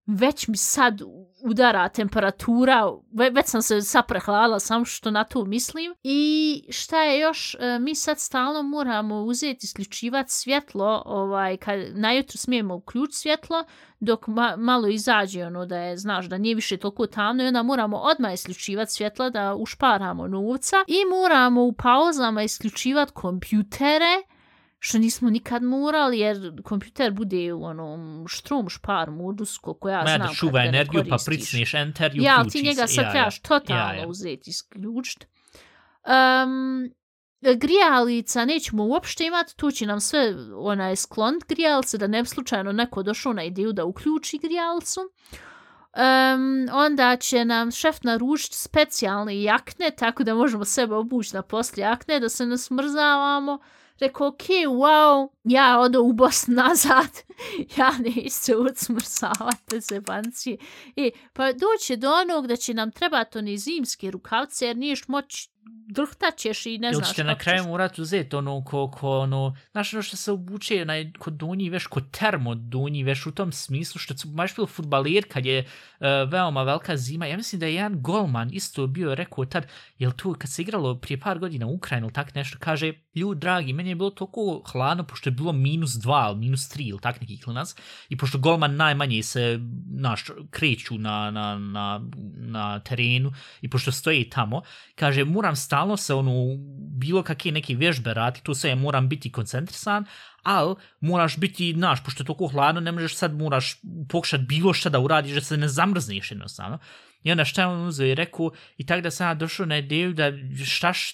već mi sad udara temperatura, ve, već sam se sad prehladila sam što na to mislim. I šta je još, e, mi sad stalno moramo uzeti isključivati svjetlo, ovaj, kad najutro smijemo uključiti svjetlo, dok ma, malo izađe ono da je, znaš, da nije više toliko tamno i onda moramo odmah isključivati svjetla da ušparamo novca i moramo u pauzama isključivati kompjutere, što nismo nikad morali, jer kompjuter bude u onom štrom špar modus, koliko ja Ma ja znam da čuva energiju, pa pricneš enter i Ja, ali uključi ti njega sad ja, trebaš ja. totalno Ja, ja. uzeti, isključiti. Um, grijalica nećemo uopšte imati, tu će nam sve onaj sklon grijalice, da ne bi slučajno neko došao na ideju da uključi grijalicu. Um, onda će nam šef naručiti specijalne jakne, tako da možemo sebe obući na poslije jakne, da se ne smrzavamo. Rekao, ok, wow, ja odo u Bosnu nazad, ja neću ucmrsavati se banci. I, e, pa doće do onog da će nam trebati one zimske rukavce, jer niješ moći drhtat ćeš i ne Ili znaš ćete na kraju ćeš. morat uzeti ono ko, ko ono, znaš ono što se obuče na, kod donji veš, kod termo donji veš u tom smislu što su baš bilo futbalir kad je uh, veoma velika zima. Ja mislim da je jedan golman isto bio rekao tad, jel tu kad se igralo prije par godina u Ukrajinu ili tak nešto, kaže, ljud dragi, meni je bilo toliko hladno pošto je bilo minus dva ili minus tri ili tak neki klinac i pošto golman najmanje se naš, kreću na, na, na, na terenu i pošto stoji tamo, kaže, moram stalno se ono, bilo kakve neke vježbe radi, tu sve moram biti koncentrisan, ali moraš biti, znaš, pošto je toliko hladno, ne možeš sad, moraš pokušati bilo šta da uradiš, da se ne zamrzneš jednostavno. I onda šta je on uzeo i rekao, i tako da sam ja došao na ideju da štaš,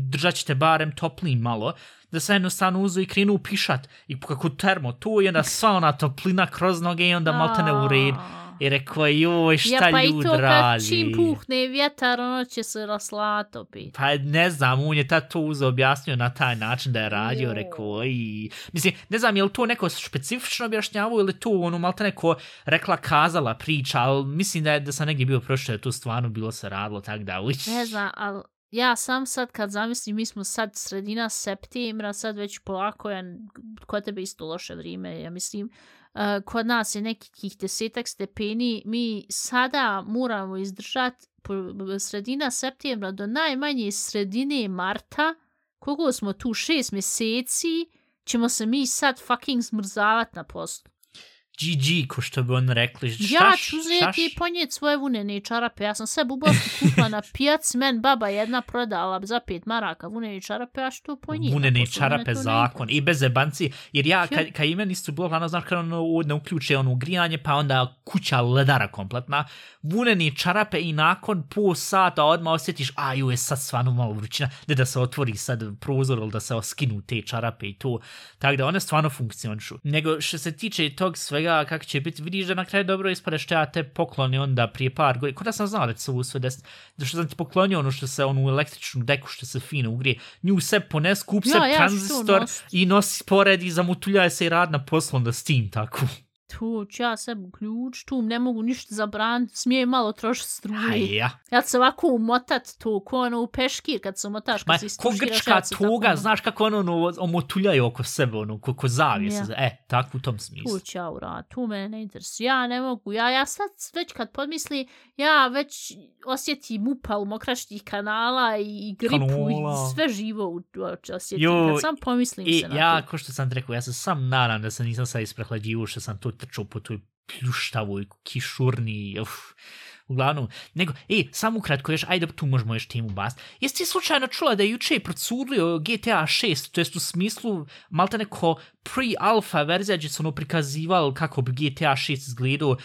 držat ćete barem toplim malo, da sam jednostavno uzeo i krenuo pišat, i kako termo, tu je onda sva ona toplina kroz noge i onda malte ne u. I rekao, joj, šta ja, pa ljud i to kad radi? čim puhne vjetar, ono će se raslat opet. Pa ne znam, on je tad to uzeo objasnio na taj način da je radio, Jo. rekao i... Mislim, ne znam, je li to neko specifično objašnjavao ili to ono malte neko rekla, kazala priča, ali mislim da je da sam negdje bio prošlo, da to stvarno bilo se radilo, tak da, uć. Ne znam, ali ja sam sad kad zamislim, mi smo sad sredina septembra, sad već polako je kod tebe isto loše vrijeme, ja mislim. Eh, kod nas je nekih desetak stepeni, mi sada moramo izdržati eh, sredina septembra do najmanje sredine marta, koliko smo tu? Šest mjeseci, ćemo se mi sad fucking smrzavati na poslu. GG, ko što bi on rekli. Štaš, Ja ću uzeti i ponijeti svoje vunene čarape. Ja sam sve u Bosnu kupila na pijac. Men baba jedna prodala za pet maraka vunene čarape, ja ću to ponijeti. Vunene Pošto čarape zakon i bez zebanci, jer ja, kad, kad i meni isto bilo hladno, znaš, kad ono ne uključe ono grijanje, pa onda kuća ledara kompletna, vunene čarape i nakon po sata odmah osjetiš, a ju je sad stvarno malo vrućina, ne da se otvori sad prozor ili da se oskinu te čarape i to, tako da one stvarno funkcionišu. Nego što se tiče tog svega, kako će biti, vidiš da na kraju dobro ispade što ja te pokloni onda prije par godina, kod da sam znao da će se ovo sve desiti, da što sam ti poklonio ono što se, onu električnu deku što se fino ugrije, nju se pones, kup se Ja, ja tranzistor nosit. i nosi pored i zamutuljaj se i rad na poslu onda s tim tako. Tu ću ja sebi uključ, tu ne mogu ništa zabraniti, smije malo trošiti struje. Ja. Ja se ovako umotat tu, ko ono u peškir kad se umotaš, Ma, kad se ko istuširaš, grčka ja se tako znaš kako ono, ono omotuljaju oko sebe, ono, ko, ko zavije Ja. E, tako u tom smislu. Tu ću ja uraditi, tu mene ne interesuje. Ja ne mogu, ja, ja sad već kad podmisli, ja već osjetim upal mokračnih kanala i, i gripu Kanola. i sve živo u- u- osjetim. Jo, kad sam pomislim I se na ja, to. ko što sam rekao, ja se sam nadam da se nisam sad isprehlađivo što sam to tyczą po tu pluszczały kiszurni. Uff. Uglavnom, nego, ej, samo ukratko još, ajde tu možemo još temu bast. Jesi ti slučajno čula da je juče procurio GTA 6, to jest u smislu malta neko pre-alpha verzija gdje se ono prikazival kako bi GTA 6 izgledao, uh,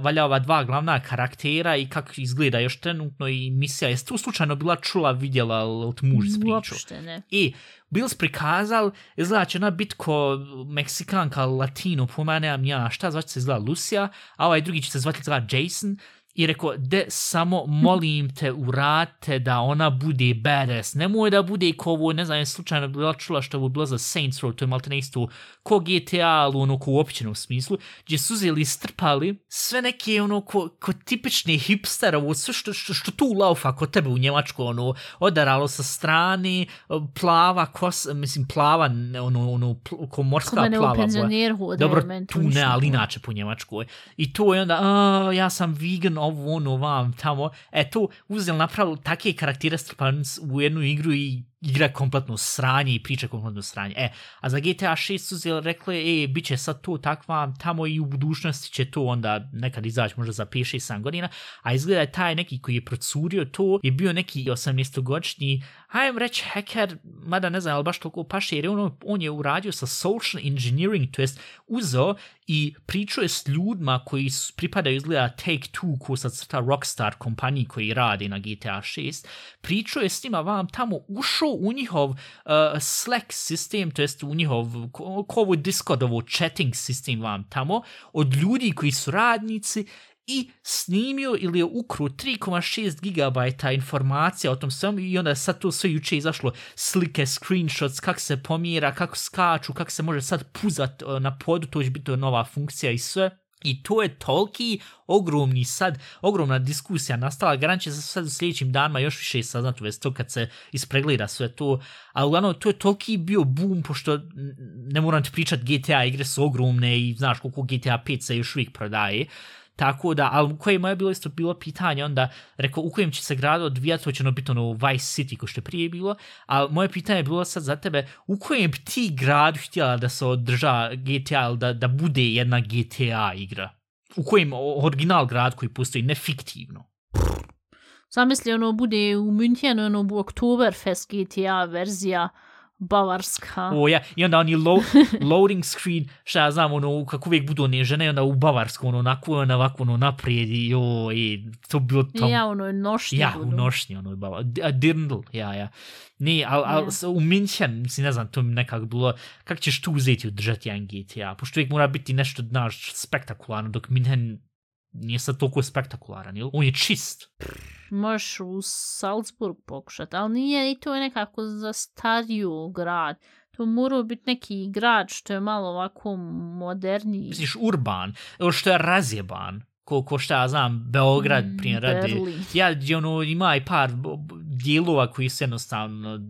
valja ova dva glavna karaktera i kako izgleda još trenutno i misija. Jesi tu slučajno bila čula, vidjela, ili ti muž ispričao? Uopšte ne. I Bills prikazal, izgleda će ona bit ko Meksikanka, Latino, po mene, nemam ja šta, zvat će se izgleda Lucia, a ovaj drugi će se zvati izgleda Jason, i rekao, de, samo molim te, urate da ona bude badass, nemoj da bude ko ovo, ne znam, je slučajno bila čula što ovo je bilo za Saints Row, to je malo te isto ko GTA, ali ono ko u općenom smislu, gdje su uzeli i strpali sve neke ono ko, ko tipični hipster, ovo sve što, što, što tu laufa kod tebe u Njemačku, ono, odaralo sa strane, plava kosa, mislim plava, ono, ono, pl- ko morska Ko mene plava penzioner hode, Dobro, tu ne, ali inače po Njemačkoj. I to je onda, a, ja sam vegan, ovo, ono, vam, tamo. E, to uzeli napravili takve karaktere strpani u jednu igru i igra kompletno sranje i priča kompletno sranje. E, a za GTA 6 su uzeli rekli, e, bit će sad to takva, tamo i u budućnosti će to onda nekad izaći možda za 5-6 godina, a izgleda je taj neki koji je procurio to, je bio neki 18-godišnji, hajdem reći hacker, mada ne znam, ali baš toliko paše, jer on, on je uradio sa social engineering, to jest uzeo i pričao je s ljudima koji pripadaju izgleda Take-Two, ko sad crta Rockstar kompaniji koji radi na GTA 6, pričao je s njima vam tamo, ušao u njihov uh, Slack sistem, to jest u njihov, ko, ko ovo Discord, chatting sistem vam tamo, od ljudi koji su radnici, i snimio ili je ukru 3,6 GB informacija o tom svemu i onda je sad to sve juče izašlo. Slike, screenshots, kako se pomjera, kako skaču, kako se može sad puzat na podu, to će biti nova funkcija i sve. I to je toliki ogromni sad, ogromna diskusija nastala, garant će se sad u sljedećim danima još više saznat u to kad se ispregleda sve to, a uglavnom to je toliki bio boom, pošto ne moram ti pričat GTA igre su ogromne i znaš koliko GTA 5 se još uvijek prodaje, Tako da, ali koje moje bilo isto bilo pitanje, onda rekao u kojem će se gradu odvijati, to će ono biti ono Vice City, ko što je prije bilo, ali moje pitanje je bilo sad za tebe, u kojem bi ti gradu htjela da se održa GTA, ili da, da bude jedna GTA igra? U kojem original grad koji postoji, ne fiktivno? Zamisli, ono bude u Münchenu, ono bu Oktoberfest GTA verzija bavarska. O ja, i onda oni lo, loading screen, šta ja znam, ono, kako uvijek budu one žene, onda u Bavarsku, ono, onako, ono, ovako, ono, naprijed, i jo, i to bilo to. Ja, ono, nošnje Ja, budu. u nošnji, ono, bava, a dirndl, ja, ja. Ne, ali al, Ja. u Minchen, mislim, ne znam, to mi nekako bilo, kako ćeš tu uzeti i održati jedan GTA, pošto uvijek mora biti nešto, znaš, spektakularno, dok Minhen nije sad toliko spektakularan, jel? On je čist. Možeš u Salzburg pokušat, ali nije i to je nekako za stariju grad. To mora biti neki grad što je malo ovako moderniji. Misliš, urban, što je razjeban, ko, ko šta ja znam, Beograd, Mm, primjer, radi. Ja, ono, ima i par dijelova koji su jednostavno,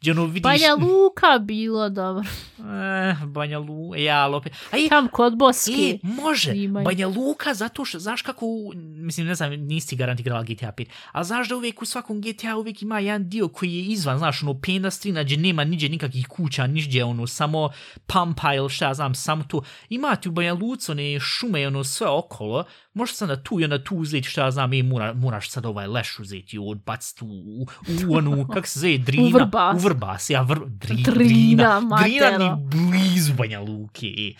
gdje ono vidiš... Banja Luka bilo dobro. Eh, Banja Luka, ja, ali opet... A i, Tam kod Boske. I, može, Imaju. Banja Luka, zato što, znaš kako, mislim, ne znam, nisi garant igrala GTA 5, ali znaš da uvijek u svakom GTA uvijek ima jedan dio koji je izvan, znaš, ono, penastrina, gdje nema niđe nikakvih kuća, niđe, ono, samo pampa ili šta ja znam, samo to. Ima ti u Banja Luci one šume, ono, sve okolo, možeš sad da tu i onda tu uzeti, šta ja znam, i mora, moraš sad ovaj leš uzeti i odbaciti u, u, u onu, kak se zove, Drina. U Vrbas. U Vrbas, ja, vr, dri, Drina, Drina. Ni blizu Banja Luke. e.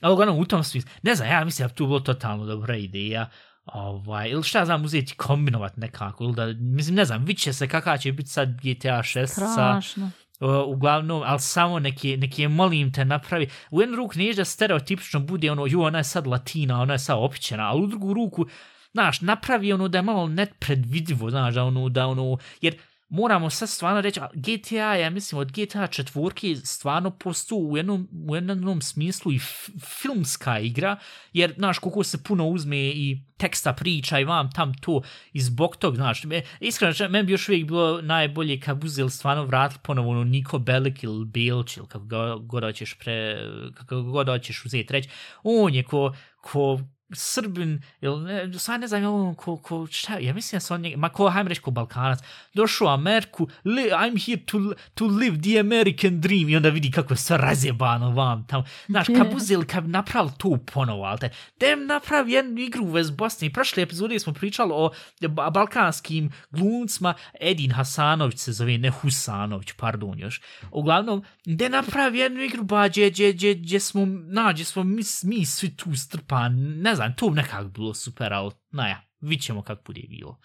Ali uglavnom u tom smislu, ne znam, ja mislim da tu bilo totalno dobra ideja. Ovaj, ili šta znam, uzeti kombinovat nekako, ili da, mislim, ne znam, vidit će se kakva će biti sad GTA 6 sa, Strašno. uh, uglavnom, ali samo neki, neki molim te napravi. U jednu ruku nije da stereotipično bude ono, ju, ona je sad latina, ona je sad općena, ali u drugu ruku, znaš, napravi ono da je malo nepredvidivo, znaš, da ono, da ono, jer moramo sad stvarno reći, GTA, ja mislim, od GTA četvorke stvarno postu u jednom, u jednom smislu i filmska igra, jer, znaš, koliko se puno uzme i teksta priča i vam tam to i zbog tog, znaš, me, iskreno, meni bi još uvijek bilo najbolje kad bi stvarno vratili ponovo ono Niko Belik ili Belč ili kako god hoćeš pre, kako god hoćeš uzeti reći, on je ko, ko Srbin, ili ne, sad ne znam, on ko, ko, šta, ja mislim da se on njega, ma ko, hajmo reći ko Balkanac, došao u Ameriku, li, I'm here to, to live the American dream, i onda vidi kako je sve razjebano vam tamo. Znaš, kad bi uzeli, kad bi napravili to ponovo, ali te, dem napravi jednu igru vez Bosne. I prošle epizode smo pričali o ba- balkanskim glumcima, Edin Hasanović se zove, ne Husanović, pardon još. Uglavnom, gde napravi jednu igru, ba, gdje, gdje, gdje, gdje smo, na, gdje smo mi, mi svi tu strpani, ne znam, to bi nekako bilo super, ali, naja, vidit ćemo kako bude bilo.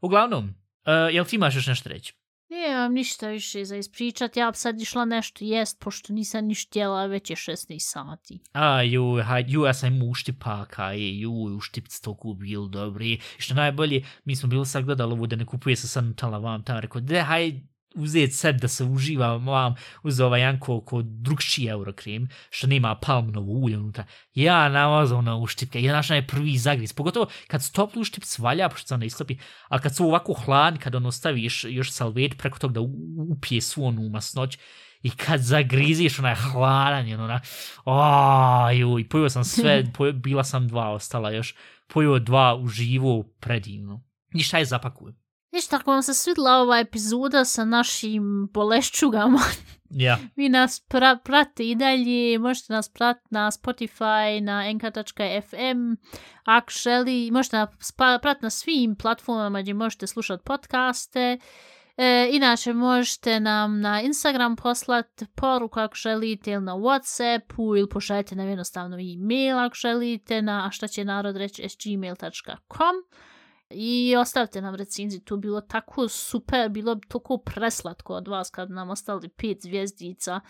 Uglavnom, uh, jel ti imaš još nešto reći? Nemam ništa više za ispričat, ja bi sad išla nešto jest, pošto nisam niš htjela, već je 16 sati. A, ju, hajde, ju, ja sam imao uštipaka, je, ju, uštipic toliko bil dobri. I što najbolje, mi smo bili sad gledali ovo da ne kupuje se sad Nutella vam tamo, rekao, de, hajde, uzeti sad da se uživa vam uz ovaj Janko ko drugčiji eurokrem, što nema palmnovo ulje unutra. Ja namazao na uštipke, ja naš je prvi zagriz, pogotovo kad su topli uštipic valja, pošto se ona istopi, a kad su ovako hladni, kad ono staviš još salvet preko tog da upije svu onu masnoć, i kad zagriziš onaj hladan je ona aju i pojio sam sve pojio, bila sam dva ostala još pojio dva uživo predivno ništa je zapakujem Ništa, ako vam se svidla ova epizoda sa našim bolešćugama, ja. Vi nas pra prate i dalje, možete nas pratiti na Spotify, na nk.fm, ako želi, možete nas pratiti na svim platformama gdje možete slušati podcaste. E, inače, možete nam na Instagram poslati poruku ako želite ili na Whatsappu ili pošaljite nam jednostavno e-mail ako želite na a šta će narod reći gmail.com i ostavite nam recenziju, to bilo tako super, bilo bi toliko preslatko od vas kad nam ostali pet zvijezdica.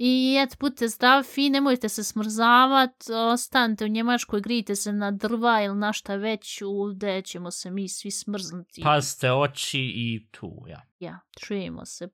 I eto, budite zdravi, nemojte se smrzavat, ostanite u Njemačkoj, grijte se na drva ili na šta već, ovdje ćemo se mi svi smrznuti. pazite oči i tu ja Ja, čujemo se.